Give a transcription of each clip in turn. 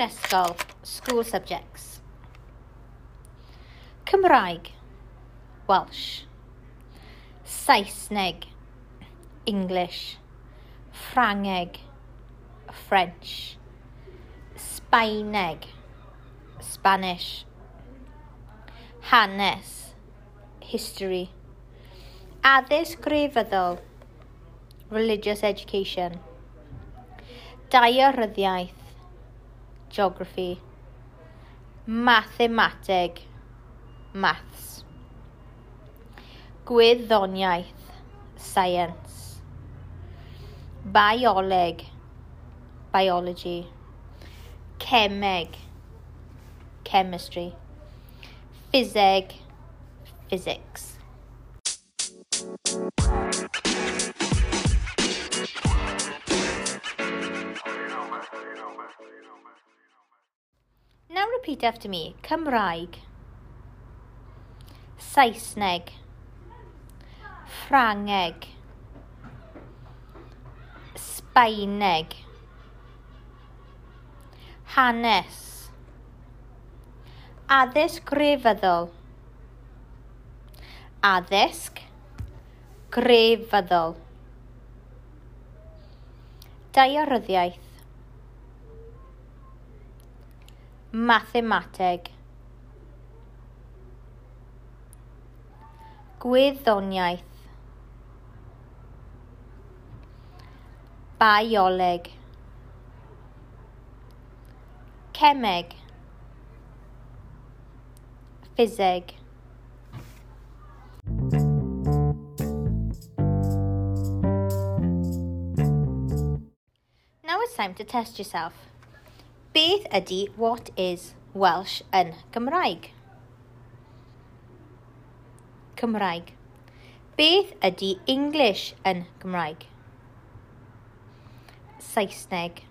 yn ysgol, school subjects. Cymraeg, Welsh. Saesneg, English. Ffrangeg, French. Sbaeneg, Spanish. Hanes, History. Addysg grefyddol, Religious Education. Dairyddiaeth, geography, mathemateg, maths, gwyddoniaeth, science, bioleg, biology, chemeg, chemistry, physeg, physics. Now repeat after me. Cymraeg. Saesneg. Ffrangeg. Sbaeneg. Hanes. Addysg grefyddol. Addysg grefyddol. Daearyddiaeth. Mathemateg. Gwyddoniaeth. Bioleg Cemeg Physeg. Now it's time to test yourself. Beth ydy What is Welsh yn Gymraeg? Cymraeg. Beth ydy English yn Gymraeg? Saesneg.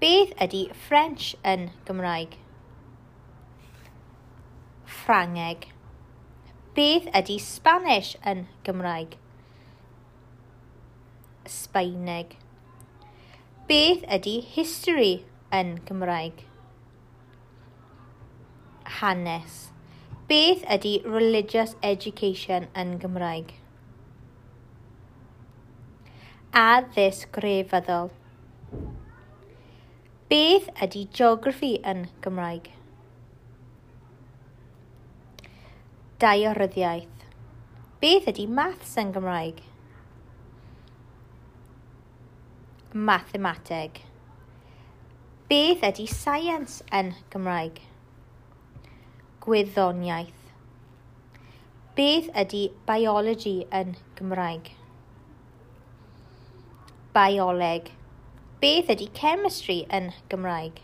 Beth ydy French yn Gymraeg? Ffrangeg. Beth ydy Spanish yn Gymraeg? Sbaeneg. Beth ydy history yn Gymraeg. Hanes. Beth ydy religious education yn Gymraeg? Addysg grefyddol. Beth ydy geography yn Gymraeg? Dairyddiaeth. Beth ydy maths yn Gymraeg? Mathemateg. Beth ydy science yn Gymraeg? Gwyddoniaeth. Beth ydy biology yn Gymraeg? Bioleg. Beth ydy chemistry yn Gymraeg?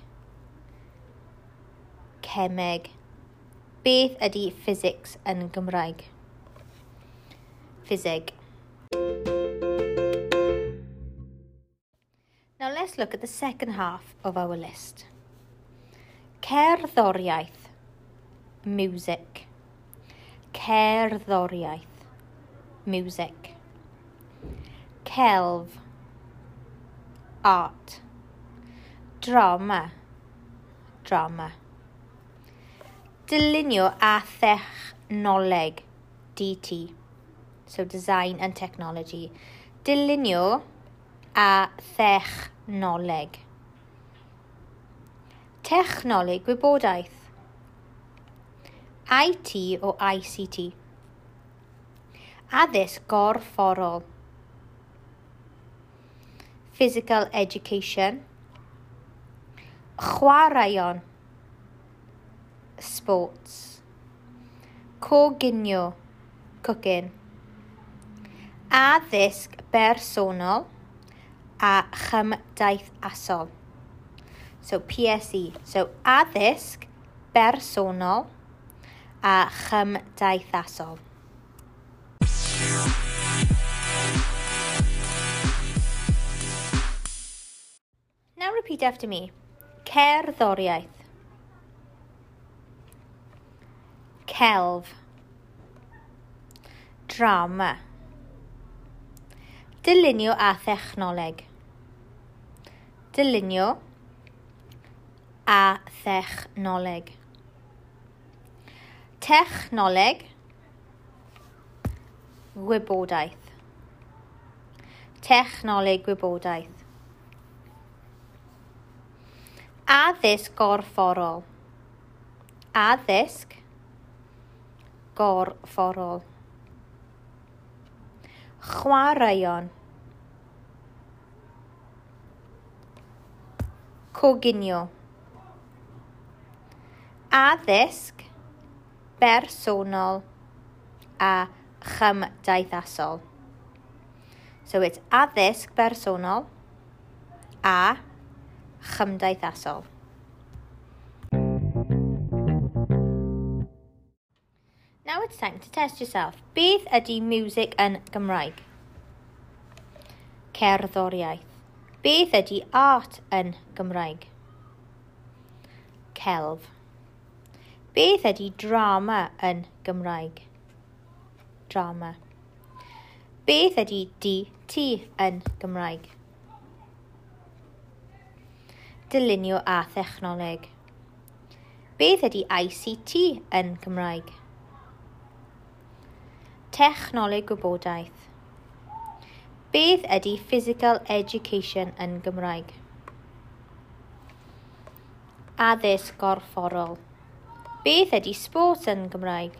Cemeg. Beth ydy physics yn Gymraeg? Physeg. Now let's look at the second half of our list. Cerddoriaeth, music. Cerddoriaeth, music. Celf, art. Drama, drama. Dylunio a thechnoleg, DT. So design and technology. Dylunio a thechnoleg. Technoleg. Technoleg gwybodaeth. IT o ICT. Addysg gorfforol. Physical education. Chwaraeon. Sports. Coginio. Cooking. Addysg bersonol a chymdeithasol. So PSE. So addysg bersonol a chymdeithasol. Now repeat after me. Cerddoriaeth. Celf. Drama. Dylunio a thechnoleg dylunio a thechnoleg. Technoleg gwybodaeth. Technoleg gwybodaeth. Addysg gorfforol. Addysg gorfforol. Chwaraeon. coginio. Addysg bersonol a chymdeithasol. So it's addysg bersonol a chymdeithasol. Now it's time to test yourself. Beth ydy music yn Gymraeg? Cerddoriaeth. Beth ydy art yn Gymraeg? Celf. Beth ydy drama yn Gymraeg? Drama. Beth ydy DT yn Gymraeg? Dylunio a thechnoleg. Beth ydy ICT yn Gymraeg? Technoleg gwybodaeth. Beth ydy physical education yn Gymraeg? Addysg gorfforol. Beth ydy sport yn Gymraeg?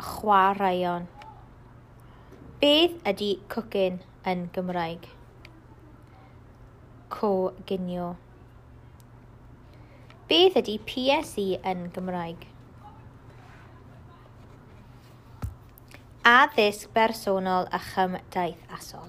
Chwaraeon. Beth ydy cooking yn Gymraeg? Co-ginio. Beth ydy PSE yn Gymraeg? addysg bersonol a chymdeithasol